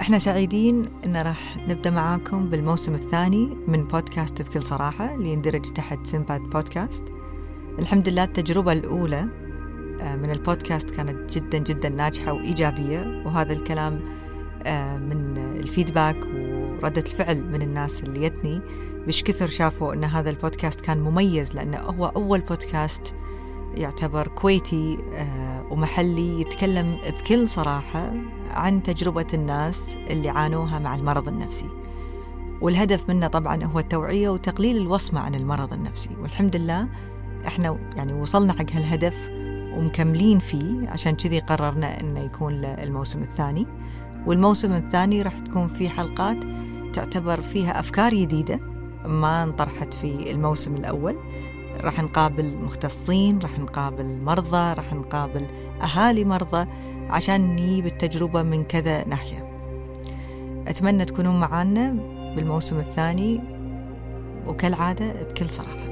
إحنا سعيدين إن راح نبدأ معاكم بالموسم الثاني من بودكاست بكل صراحة اللي يندرج تحت سمبات بودكاست. الحمد لله التجربة الأولى آه، من البودكاست كانت جدا جدا ناجحة وإيجابية وهذا الكلام آه، من الفيدباك وردة الفعل من الناس اللي يتني بش كثر شافوا إن هذا البودكاست كان مميز لأنه هو أول بودكاست يعتبر كويتي آه، ومحلي يتكلم بكل صراحة عن تجربة الناس اللي عانوها مع المرض النفسي. والهدف منه طبعا هو التوعية وتقليل الوصمة عن المرض النفسي. والحمد لله إحنا يعني وصلنا حق هالهدف ومكملين فيه عشان كذي قررنا إنه يكون الموسم الثاني. والموسم الثاني راح تكون فيه حلقات تعتبر فيها أفكار جديدة ما انطرحت في الموسم الأول. راح نقابل مختصين راح نقابل مرضى راح نقابل أهالي مرضى. عشان نجيب التجربة من كذا ناحية. أتمنى تكونون معانا بالموسم الثاني وكالعادة بكل صراحة.